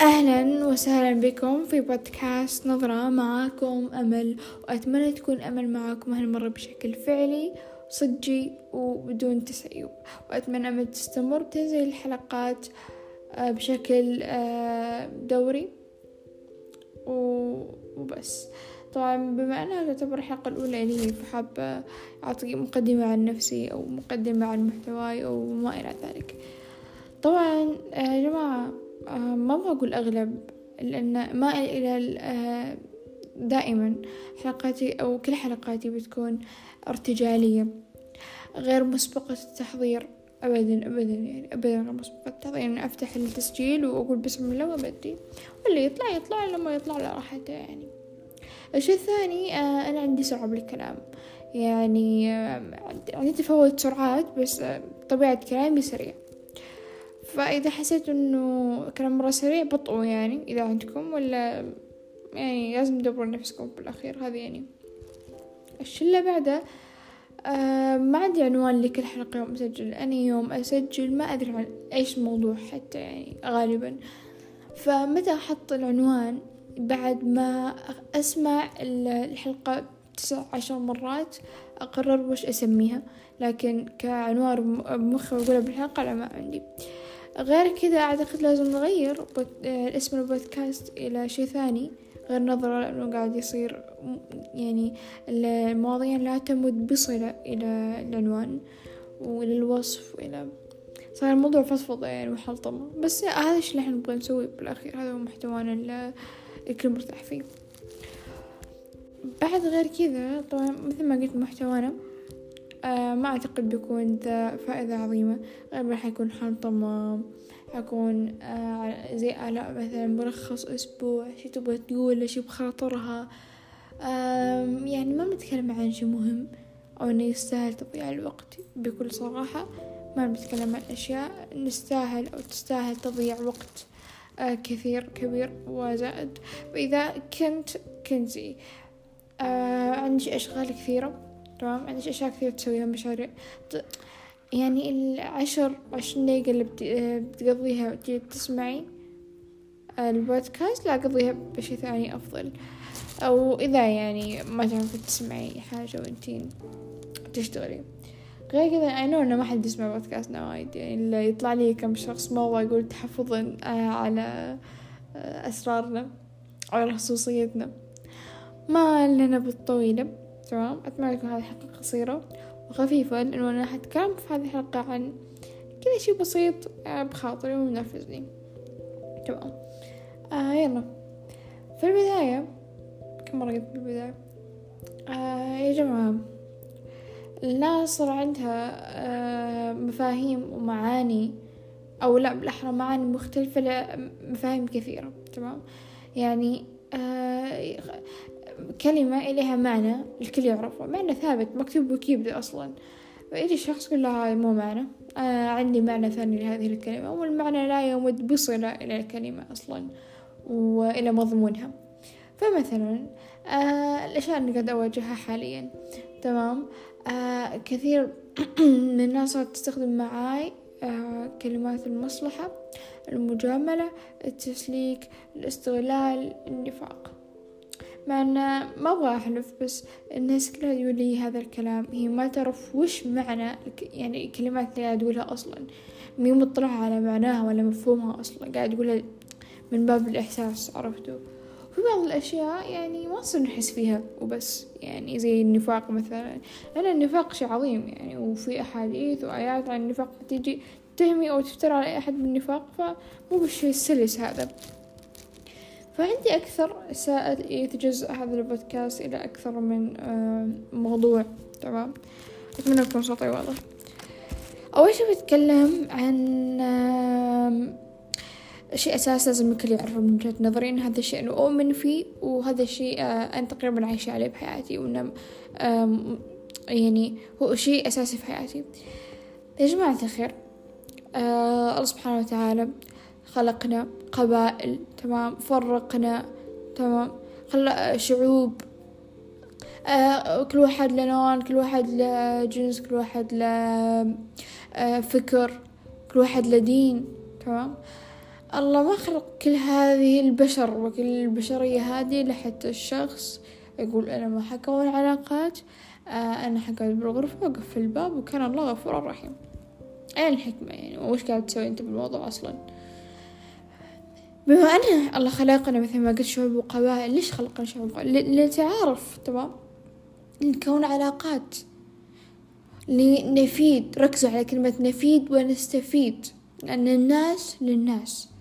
أهلا وسهلا بكم في بودكاست نظرة معاكم أمل وأتمنى تكون أمل معاكم هالمرة بشكل فعلي صجي وبدون تسيب. وأتمنى أمل تستمر بتنزل الحلقات آه، بشكل آه، دوري. وبس. طبعا بما أنها تعتبر الحلقة الأولى لي فحابة أعطي مقدمة عن نفسي أو مقدمة عن محتواي أو ما إلى ذلك. طبعا آه، يا جماعة ما أبغى أقول أغلب لأن ما إلى دائما حلقاتي أو كل حلقاتي بتكون ارتجالية غير مسبقة التحضير أبدا أبدا يعني أبدا غير مسبقة التحضير. يعني أفتح التسجيل وأقول بسم الله وأبدي واللي يطلع يطلع لما يطلع على راحته يعني. الشيء الثاني آه أنا عندي سرعة بالكلام. يعني آه عندي تفاوت سرعات بس آه طبيعة كلامي سريع. فإذا حسيت إنه كلام مرة سريع بطئوا يعني إذا عندكم ولا يعني لازم تدبروا نفسكم بالأخير. هذا يعني. الشي اللي بعده آه ما عندي عنوان لكل حلقة يوم أسجل. أنا يوم أسجل ما أدري عن إيش الموضوع حتى يعني غالبا. فمتى أحط العنوان؟ بعد ما أسمع الحلقة تسع عشر مرات أقرر وش أسميها. لكن كعنوان مخي وأقولها بالحلقة لا ما عندي. غير كذا أعتقد لازم نغير اسم البودكاست إلى شيء ثاني غير نظرة لأنه قاعد يصير يعني المواضيع لا تمد بصلة إلى العنوان وإلى الوصف وإلى صار الموضوع فضفضة يعني وحلطمة. بس هذا الشي اللي إحنا نبغى نسويه بالأخير؟ هذا هو محتوانا الكل مرتاح فيه. بعد غير كذا طبعا مثل ما قلت محتوانا آه ما أعتقد بيكون ذا فائدة عظيمة. غالبا حيكون حلطمة حكون آه زي آلاء مثلا ملخص أسبوع شي تبغى تقول شي بخاطرها. آه يعني ما بنتكلم عن شي مهم أو إنه يستاهل تضييع الوقت بكل صراحة. ما بنتكلم عن أشياء نستاهل أو تستاهل تضييع وقت. كثير كبير وزائد وإذا كنت كنزي. آه عندي أشغال كثيرة تمام؟ عندك أشياء كثير تسويها مشاريع. يعني العشر عشرين دقيقة اللي بتقضيها تسمعي البودكاست لا قضيها بشي ثاني أفضل. أو إذا يعني ما تعرفي تسمعي حاجة وانتين تشتغلي. غير كذا أي نو إنه ما حد يسمع بودكاستنا وايد يعني اللي يطلع لي كم شخص مرة يقول تحفظا على أسرارنا على خصوصيتنا. ما لنا بالطويلة تمام؟ أتمنى تكون هذه الحلقة قصيرة وخفيفة لأنه أنا حتكلم في هذه الحلقة عن كذا شي بسيط آه، بخاطري ومنرفزني. تمام؟ آه يلا. في البداية كم مرة قلت بالبداية؟ آه يا جماعة. الناس صار عندها آه مفاهيم ومعاني أو لا بالأحرى معاني مختلفة لمفاهيم كثيرة تمام؟ يعني آه كلمة إليها معنى الكل يعرفه معنى ثابت مكتوب وكيبدأ أصلا. فإجي شخص يقول لها مو معنى أنا عندي معنى ثاني لهذه الكلمة والمعنى لا يمد بصلة إلى الكلمة أصلا وإلى مضمونها. فمثلا آه الأشياء اللي قاعد أواجهها حاليا تمام؟ آه كثير من الناس تستخدم معاي آه كلمات المصلحة المجاملة التسليك الاستغلال النفاق. مع أن ما أبغى أحلف بس الناس كلها تقول لي هذا الكلام. هي ما تعرف وش معنى يعني الكلمات اللي قاعد أقولها أصلا. مي مطلعة على معناها ولا مفهومها أصلا. قاعد أقولها من باب الإحساس عرفتوا في بعض الأشياء يعني ما نصير نحس فيها وبس. يعني زي النفاق مثلا لأن النفاق شيء عظيم يعني وفي أحاديث وآيات عن النفاق تيجي تهمي أو تفترى على أي أحد بالنفاق فمو بالشيء السلس هذا. فعندي أكثر سائل يتجزأ هذا البودكاست إلى أكثر من موضوع. تمام؟ أتمنى يكون صوتي واضح. أول شي بتكلم عن شيء أساس لازم الكل يعرفه من وجهة نظري إن هذا الشيء أنا أؤمن فيه وهذا الشيء أنا تقريبا عايشة عليه بحياتي وإنه يعني هو شيء أساسي في حياتي. يا جماعة الخير الله سبحانه وتعالى خلقنا قبائل تمام فرقنا تمام خلق شعوب آه كل واحد له لون كل واحد له جنس كل واحد له آه فكر كل واحد له دين تمام. الله ما خلق كل هذه البشر وكل البشرية هذه لحتى الشخص. يقول أنا ما حكون علاقات آه أنا حقعد بالغرفة وأقفل الباب وكان الله غفورا رحيم. أين الحكمة يعني؟ وش قاعد تسوي أنت بالموضوع أصلا؟ بما أن الله خلقنا مثل ما قلت شعوب وقبائل ليش خلقنا شعوب وقبائل؟ لنتعارف تمام؟ لنكون علاقات. لنفيد ركزوا على كلمة نفيد ونستفيد. لأن الناس للناس.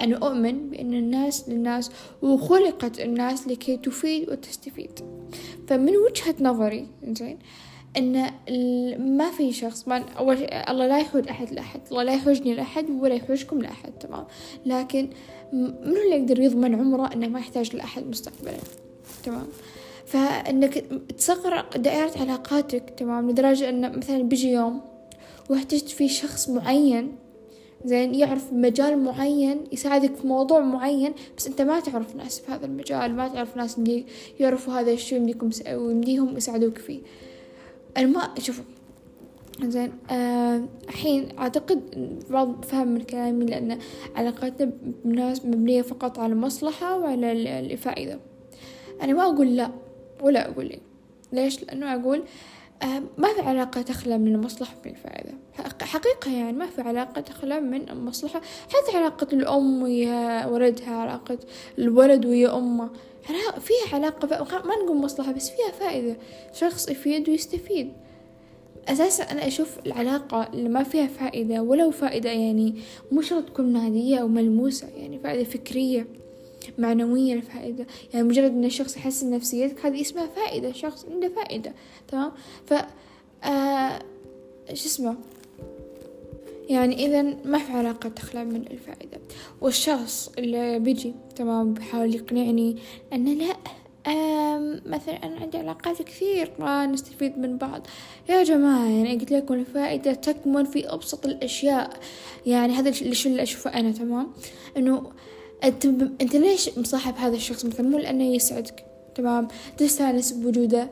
أنا أؤمن بأن الناس للناس وخلقت الناس لكي تفيد وتستفيد. فمن وجهة نظري زين أن ما في شخص ما اول الله لا يحوج أحد لأحد الله لا يحوجني لأحد ولا يحوجكم لأحد تمام. لكن منو اللي يقدر يضمن عمره أنه ما يحتاج لأحد مستقبلا؟ تمام. فأنك تصغر دائرة علاقاتك تمام لدرجة أن مثلا بيجي يوم واحتجت فيه شخص معين زين يعرف مجال معين يساعدك في موضوع معين بس أنت ما تعرف ناس في هذا المجال ما تعرف ناس يعرفوا هذا الشيء يمديكم يمديهم يساعدوك فيه. أنا ما شوفوا زين آه الحين أعتقد بعض فهم من كلامي لأن علاقاتنا بناس مبنية فقط على المصلحة وعلى الفائدة. أنا ما أقول لا ولا أقول لي ليش؟ لأنه أقول آه ما في علاقة تخلى من المصلحة من الفائدة؟ حقيقة يعني ما في علاقة تخلى من المصلحة حتى علاقة الأم ويا ولدها علاقة الولد ويا أمه؟ فيها علاقة ما نقول مصلحة بس فيها فائدة. شخص يفيد ويستفيد. أساسا أنا أشوف العلاقة اللي ما فيها فائدة ولو فائدة يعني مو شرط تكون مادية أو ملموسة يعني فائدة فكرية. معنوية الفائدة. يعني مجرد أن الشخص يحسن نفسيتك هذه اسمها فائدة. شخص عنده فائدة تمام؟ ف آه شو اسمه؟ يعني إذا ما في علاقة تخلى من الفائدة. والشخص اللي بيجي تمام؟ بيحاول يقنعني أنه لا مثلا أنا عندي علاقات كثير ما نستفيد من بعض. يا جماعة يعني قلت لكم الفائدة تكمن في أبسط الأشياء. يعني هذا الشيء اللي أشوفه أنا تمام؟ إنه أنت أنت ليش مصاحب هذا الشخص مثلا؟ مو لأنه يسعدك تمام؟ تستأنس بوجوده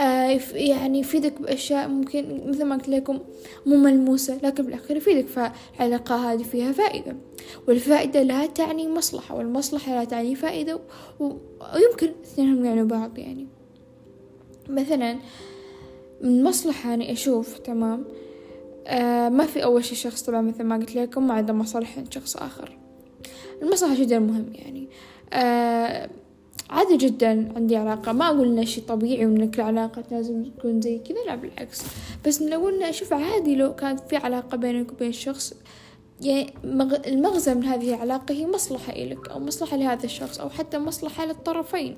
آه يعني يفيدك بأشياء ممكن مثل ما قلت لكم مو ملموسة لكن بالأخير يفيدك فالعلاقة هذه فيها فائدة. والفائدة لا تعني مصلحة والمصلحة لا تعني فائدة ويمكن اثنينهم يعني بعض يعني. مثلا من مصلحة أنا أشوف تمام؟ آه ما في أول شي شخص طبعا مثل ما قلت لكم ما عنده مصالح عند شخص آخر. المصلحة جدا مهم يعني. آه عادي جدا عندي علاقة. ما أقول إنه شي طبيعي وإن كل علاقة لازم تكون زي كذا لا بالعكس. بس أقول إنه أشوف عادي لو كانت في علاقة بينك وبين شخص يعني المغزى من هذه العلاقة هي مصلحة إلك أو مصلحة لهذا الشخص أو حتى مصلحة للطرفين.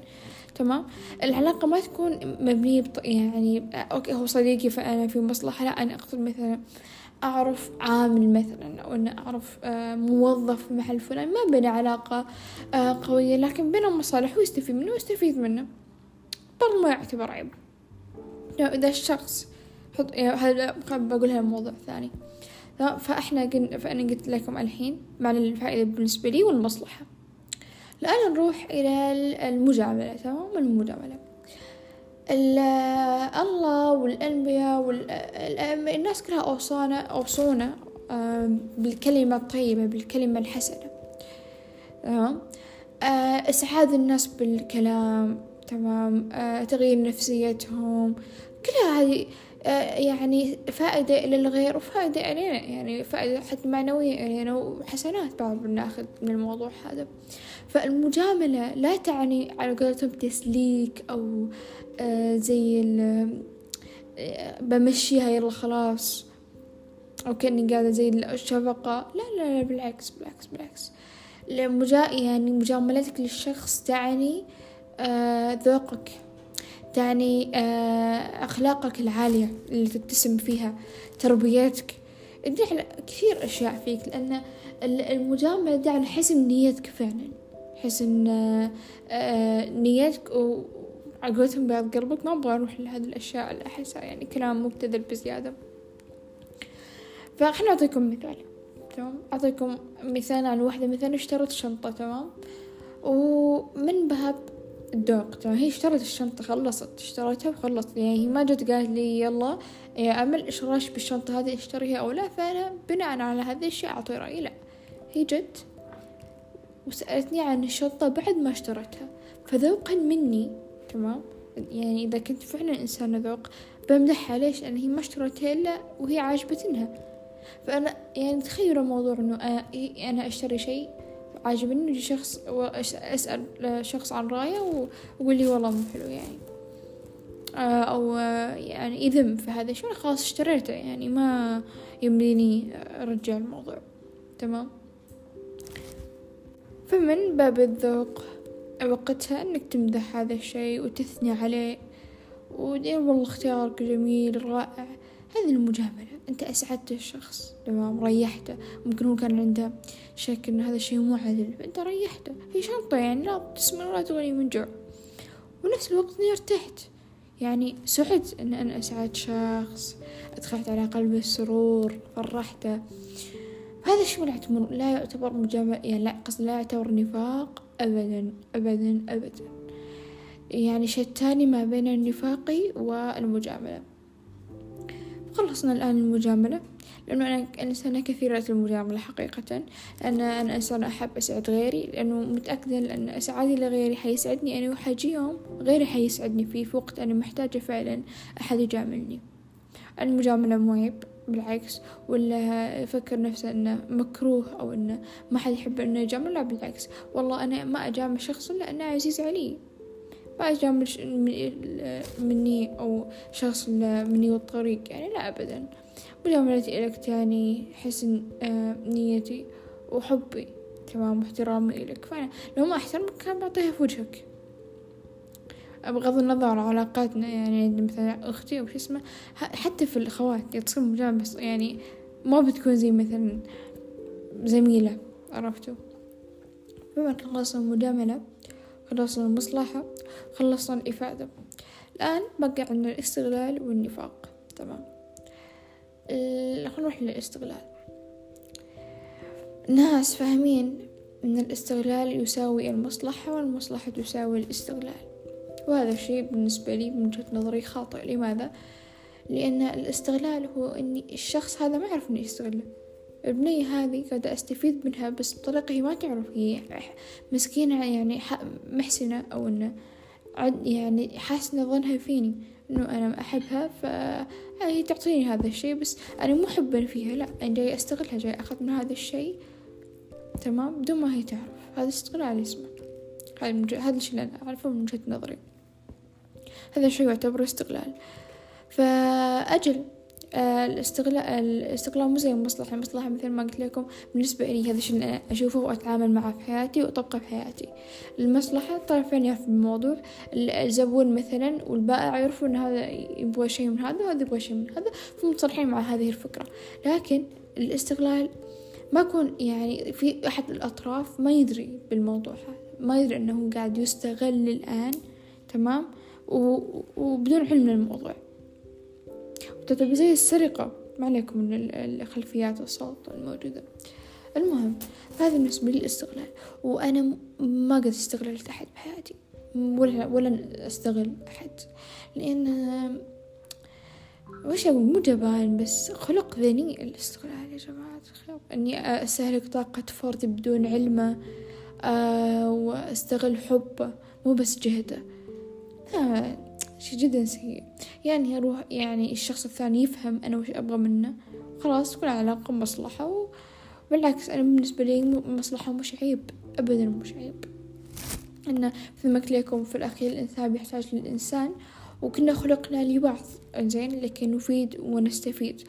تمام؟ العلاقة ما تكون مبنية بط... يعني أوكي هو صديقي فأنا في مصلحة لا أنا أقصد مثلا أعرف عامل مثلا أو أن أعرف آه، موظف محل فلان ما بين علاقة آه، قوية لكن بينهم مصالح ويستفيد منه ويستفيد منه. برضو ما يعتبر عيب. إذا الشخص حط يعني هذا بقولها موضوع ثاني. فإحنا قلنا فأنا قلت لكم الحين معنى الفائدة بالنسبة لي والمصلحة. الآن نروح إلى المجاملة تمام؟ المجاملة. الله والأنبياء والناس كلها أوصانا أوصونا بالكلمة الطيبة بالكلمة الحسنة. تمام؟ آه، إسعاد الناس بالكلام تمام؟ آه، تغيير نفسيتهم. كلها هذه يعني فائدة للغير وفائدة علينا يعني فائدة حتى معنوية علينا وحسنات بعض بناخذ من الموضوع هذا. فالمجاملة لا تعني على قولتهم تسليك أو آه، زي آه، بمشيها يلا خلاص أو كأني قاعدة زي الشفقة. لا لا لا بالعكس بالعكس بالعكس. المجا يعني مجاملتك للشخص تعني آه ذوقك. تعني آه أخلاقك العالية اللي تتسم فيها تربيتك. تدعي كثير أشياء فيك لأن المجاملة تدعي على حسن نيتك فعلا. حسن آه آه نيتك عقلتهم بيض قلبك. ما أبغى أروح لهذه الأشياء اللي أحسها يعني كلام مبتذل بزيادة. فخلنا أعطيكم مثال. تمام؟ أعطيكم مثال عن واحدة مثلا اشترت شنطة تمام؟ ومن باب تمام هي اشترت الشنطة خلصت اشترتها وخلصت. يعني هي ما جت قالت لي يلا يا أمل إيش رأيك بالشنطة هذه اشتريها أو لا؟ فأنا بناء على هذا الشيء أعطي رأيي لا. هي جت وسألتني عن الشنطة بعد ما اشترتها فذوقا مني تمام؟ يعني إذا كنت فعلا إنسانة ذوق بمدحها ليش لأن هي ما اشترتها إلا وهي عاجبتنها فأنا يعني تخيلوا الموضوع إنه أنا أشتري شيء عاجبني شخص أسأل شخص عن رأيه ويقول لي والله مو حلو يعني. آه، أو يعني يذم في هذا الشيء خلاص اشتريته يعني ما يمديني أرجع الموضوع. تمام؟ فمن باب الذوق وقتها إنك تمدح هذا الشيء وتثني عليه. ودين والله اختيارك جميل رائع. هذه المجاملة. أنت اسعدت الشخص تمام؟ ريحته. ممكن هو كان عنده شك إن هذا الشيء مو عدل فانت ريحته. هي شنطة يعني لا تسمن ولا تغني من جوع. ونفس الوقت اني ارتحت. يعني سعدت إن أنا أسعد شخص. أدخلت على قلبه السرور. فرحته. هذا الشيء لا يعتبر لا يعتبر مجاملة. يعني لا قصد لا يعتبر نفاق أبدا أبدا أبدا. يعني شتان ما بين النفاق والمجاملة. خلصنا الآن المجاملة لأنه أنا إنسانة كثيرة المجاملة حقيقة. لأن أنا إنسانة أحب أسعد غيري لأنه متأكدة لأن إسعادي لغيري حيسعدني. أنا وحيجي يوم غيري حيسعدني فيه في وقت أنا محتاجة فعلا أحد يجاملني. المجاملة مو عيب بالعكس ولا يفكر نفسه إنه مكروه أو إنه ما حد يحب إنه يجامل لا بالعكس. والله أنا ما أجامل شخص لأنه عزيز علي. ما اجامل مني أو شخص مني والطريق يعني لا ابدا. مجاملتي إلك تاني حسن آه، نيتي وحبي تمام واحترامي إلك فأنا لو ما أحترمك كان بعطيها في وجهك. بغض النظر عن علاقاتنا يعني مثلا أختي أو شو اسمه حتى في الأخوات تصير مجاملة يعني ما بتكون زي مثلا زميلة عرفتوا؟ بما خلصنا المجاملة خلصنا المصلحة خلصنا الإفادة. الآن بقى عندنا الاستغلال والنفاق. تمام. نروح للاستغلال. الناس فاهمين أن الاستغلال يساوي المصلحة والمصلحة تساوي الاستغلال. وهذا الشيء بالنسبة لي من وجهة نظري خاطئ. لماذا؟ لأن الاستغلال هو أني الشخص هذا ما يعرف أني أستغله البنية هذه قاعدة أستفيد منها بس بطريقة هي ما تعرف هي مسكينة يعني محسنة أو إنه يعني حاسنة ظنها فيني إنه أنا أحبها فهي تعطيني هذا الشيء بس أنا مو حبا فيها لا أنا جاي أستغلها جاي أخذ من هذا الشيء تمام؟ بدون ما هي تعرف هذا استغلال اسمه. هذا هذا الشيء اللي أنا أعرفه من وجهة نظري. هذا الشيء يعتبر استغلال. فأجل الاستغلال الاستغلال مو زي المصلحة. المصلحة مثل ما قلت لكم بالنسبة لي هذا الشيء اللي أنا أشوفه وأتعامل معه في حياتي وأطبقه في حياتي. المصلحة الطرفين يعرفوا الموضوع. الزبون مثلا والبائع يعرفوا أن هذا يبغى شيء من هذا وهذا يبغى شيء من هذا فمتصالحين مع هذه الفكرة. لكن الاستغلال ما يكون يعني في أحد الأطراف ما يدري بالموضوع هذا. ما يدري أنه قاعد يستغل الآن تمام؟ وبدون علم للموضوع. تعتبر زي السرقة. ما عليكم من الخلفيات الصوت الموجودة. المهم هذا بالنسبة لي الاستغلال وأنا ما قد استغللت أحد بحياتي. ولا ولا أستغل أحد. لأن وش أقول؟ مو جبان بس خلق ذني الاستغلال يا جماعة الخير. إني أستهلك طاقة فرد بدون علمة آه وأستغل حبه مو بس جهدة. آه شي جدا سيء. يعني أروح يعني الشخص الثاني يفهم أنا وش أبغى منه. خلاص تكون علاقة مصلحة وبالعكس أنا بالنسبة لي مصلحة مش عيب أبدا مش عيب. ما قلت لكم في الأخير الإنسان بيحتاج للإنسان وكنا خلقنا لبعض. زين لكي نفيد ونستفيد.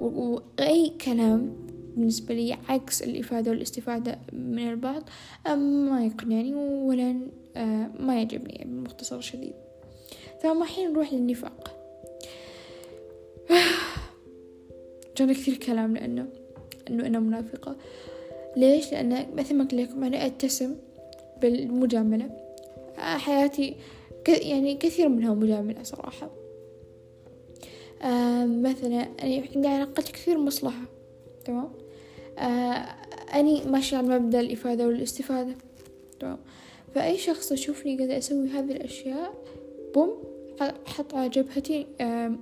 وأي كلام بالنسبة لي عكس الإفادة والاستفادة من البعض ما يقنعني ولا آه، ما يعجبني بمختصر شديد. ثم نروح للنفاق. جانا كثير كلام لأنه إنه أنا منافقة. ليش؟ لأن مثل ما قلت لكم أنا أتسم بالمجاملة. آه، حياتي يعني كثير منها مجاملة صراحة. آه مثلا أنا عندي علاقات كثير مصلحة تمام؟ آه أني ماشية على مبدأ الإفادة والاستفادة تمام؟ فأي شخص يشوفني قاعدة أسوي هذه الأشياء بوم حط على جبهتي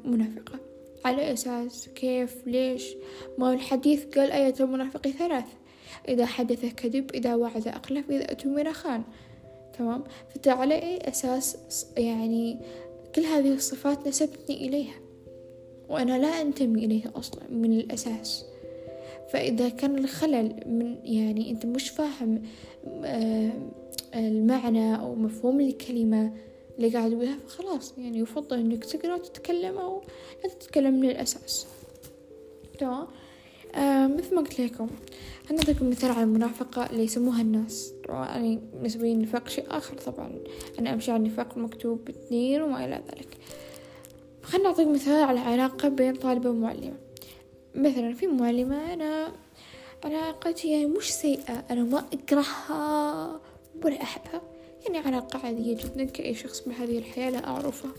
منافقة. على أساس كيف ليش؟ ما الحديث قال آية المنافق ثلاث. إذا حدث كذب إذا وعد أقلف إذا أتمر خان تمام؟ على أي أساس يعني كل هذه الصفات نسبتني إليها. وأنا لا أنتمي إليها أصلا من الأساس. فإذا كان الخلل من يعني أنت مش فاهم آه، المعنى أو مفهوم الكلمة اللي قاعد أقولها فخلاص يعني يفضل إنك تقرأ وتتكلم أو لا تتكلم من الأساس. تمام؟ آه مثل ما قلت لكم أنا أعطيكم مثال على المرافقة اللي يسموها الناس. يعني لي النفاق شيء آخر طبعا أنا أمشي على النفاق المكتوب باثنين وما إلى ذلك. خلنا أعطيك مثال على علاقة بين طالبة ومعلمة مثلا في معلمة أنا علاقتي يعني مش سيئة أنا ما أكرهها ولا أحبها. يعني علاقة عادية جدا كأي شخص بهذه الحياة لا أعرفها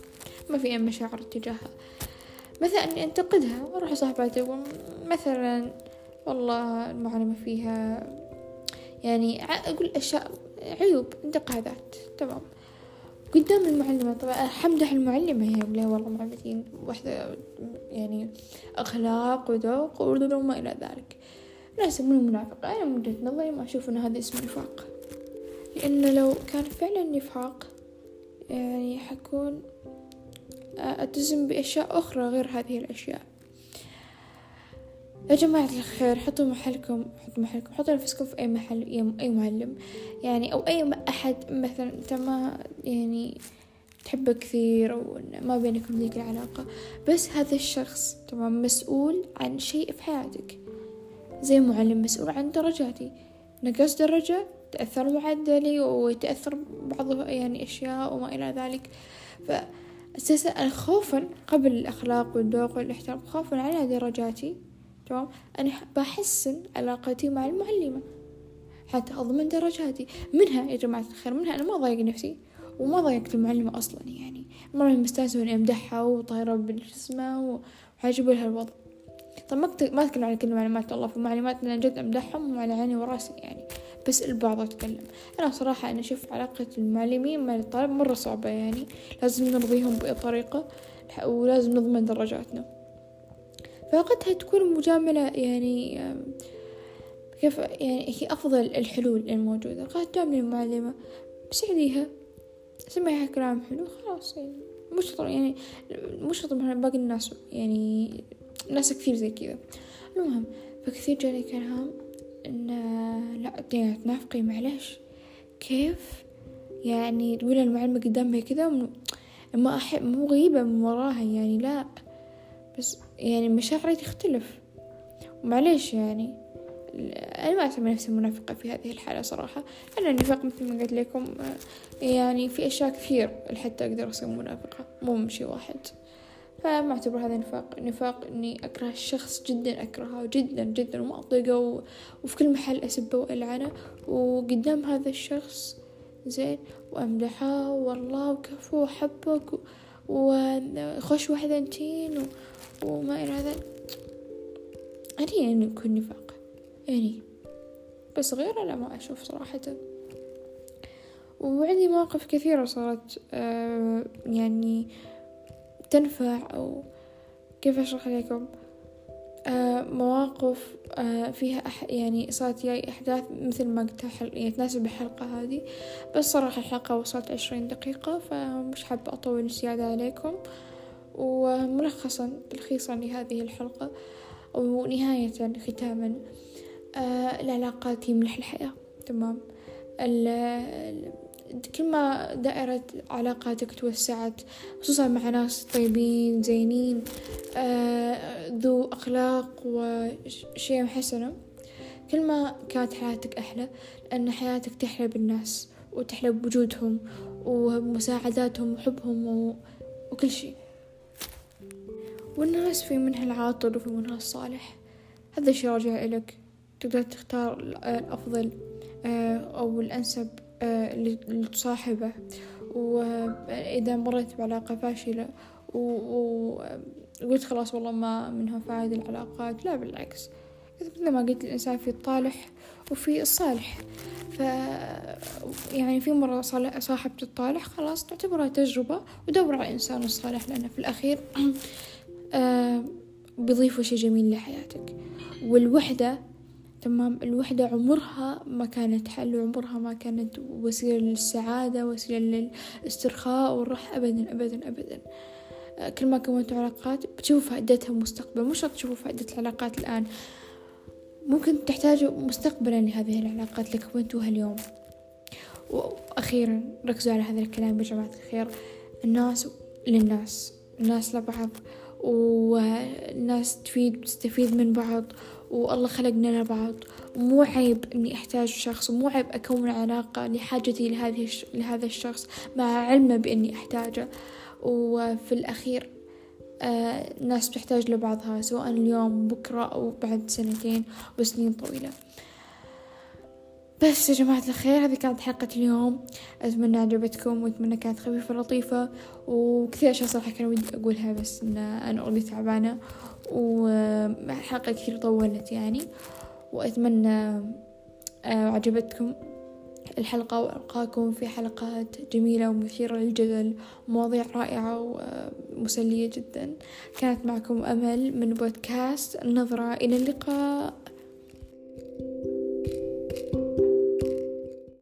ما في أي مشاعر تجاهها. مثلا أني أنتقدها وأروح صاحباتي مثلا والله المعلمة فيها يعني أقول أشياء عيوب انتقادات. تمام. قدام المعلمة طبعا حمدح المعلمة هي يعني والله معلمتين واحدة يعني أخلاق وذوق وما إلى ذلك. لا من المنافقة أنا من وجهة نظري ما أشوف أن هذا اسم نفاق. لأنه لو كان فعلا نفاق يعني حكون أتزم بأشياء أخرى غير هذه الأشياء. يا جماعة الخير حطوا محلكم حطوا محلكم حطوا نفسكم في أي محل أي معلم. يعني أو أي أحد مثلا أنت ما يعني تحبه كثير أو ما بينكم ذيك العلاقة. بس هذا الشخص تمام مسؤول عن شيء في حياتك. زي معلم مسؤول عن درجاتي. نقص درجة تأثر معدلي ويتأثر بعض يعني أشياء وما إلى ذلك. فأساسا خوفا قبل الأخلاق والذوق والاحترام خوفا على درجاتي تمام؟ أنا بحسن علاقتي مع المعلمة حتى أضمن درجاتي. منها يا جماعة الخير منها أنا ما ضايق نفسي وما ضايقت المعلمة أصلا يعني. مرة مستانسة وإني أمدحها وطايرة بالجسمة وعاجبة لها الوضع طب ما ما أتكلم عن كل معلومات الله في معلومات أنا جد أمدحهم وعلى عيني وراسي يعني بس البعض أتكلم. أنا صراحة أنا أشوف علاقة المعلمين مع الطالب مرة صعبة يعني لازم نرضيهم بأي طريقة ولازم نضمن درجاتنا. فوقتها تكون المجاملة يعني كيف يعني هي أفضل الحلول الموجودة. قالت جاملة المعلمة بسعديها سمعيها كلام حلو خلاص يعني مش يعني مش باقي الناس يعني ناس كثير زي كذا. المهم فكثير جاني كلام إن لا تنافقي معلش كيف؟ يعني تقول المعلمة قدامها كذا ما أحب مو غيبة من وراها يعني لا. بس يعني مشاعري تختلف. ومعليش يعني. أنا ما أعتبر نفسي منافقة في هذه الحالة صراحة. أنا النفاق مثل ما قلت لكم يعني في أشياء كثير لحتى أقدر أصير منافقة مو من شي واحد. فما أعتبر هذا نفاق. نفاق إني أكره الشخص جدا أكرهه جدا جدا وما أطيقه وفي كل محل أسبه وألعنه. وقدام هذا الشخص زين وأمدحه والله وكفو وأحبك وخش واحدة انتين وما إلى ذلك أني يعني يكون نفاق. يعني بس غيره لا ما أشوف صراحة. وعندي مواقف كثيرة صارت آه يعني تنفع أو كيف أشرح لكم آه مواقف آه فيها أح يعني صارت جاي أحداث مثل ما قلت يعني تناسب الحلقة هذه. بس صراحة الحلقة وصلت عشرين دقيقة فمش حابة أطول زيادة عليكم. وملخصا تلخيصا لهذه الحلقة ونهاية ختاما. آه العلاقات يملح الحياة. تمام. كل ما دائرة علاقاتك توسعت خصوصا مع ناس طيبين زينين آه ذو أخلاق وشيء حسنة. كل ما كانت حياتك أحلى لأن حياتك تحلى بالناس وتحلى بوجودهم ومساعداتهم وحبهم وكل شيء. والناس في منها العاطل وفي منها الصالح. هذا الشي راجع إلك تقدر تختار الأفضل آه، أو الأنسب. اللي تصاحبه وإذا مريت بعلاقة فاشلة وقلت خلاص والله ما منها فائدة العلاقات لا بالعكس. مثل ما قلت الإنسان في الطالح وفي الصالح. ف يعني في مرة صاحبت الطالح خلاص تعتبرها تجربة ودور على الإنسان الصالح لأنه في الأخير آه، بيضيفوا شي جميل لحياتك. والوحدة تمام. الوحدة عمرها ما كانت حل وعمرها ما كانت وسيلة للسعادة وسيلة للاسترخاء والراحة أبدا أبدا أبدا. آه، كل ما كونتوا علاقات بتشوفوا فائدتها مستقبلا مش شرط تشوفوا فائدة العلاقات الآن. ممكن تحتاجوا مستقبلا لهذه العلاقات اللي كونتوها اليوم. وأخيرا ركزوا على هذا الكلام يا جماعة الخير. الناس للناس الناس لبعض والناس تفيد وتستفيد من بعض. والله خلقنا لبعض ومو عيب إني أحتاج شخص ومو عيب أكون علاقة لحاجتي لهذه لهذا الشخص مع علمه بإني أحتاجه. وفي الأخير آه ناس بتحتاج لبعضها سواء اليوم بكرة أو بعد سنتين وسنين طويلة. بس يا جماعة الخير هذه كانت حلقة اليوم. أتمنى عجبتكم وأتمنى كانت خفيفة لطيفة. وكثير أشياء صراحة كان ودي أقولها بس إن أنا أولي تعبانة. وحلقة كثير طولت يعني وأتمنى آه، عجبتكم الحلقة وألقاكم في حلقات جميلة ومثيرة للجدل ومواضيع رائعة ومسلية جدا. كانت معكم أمل من بودكاست النظرة إلى اللقاء.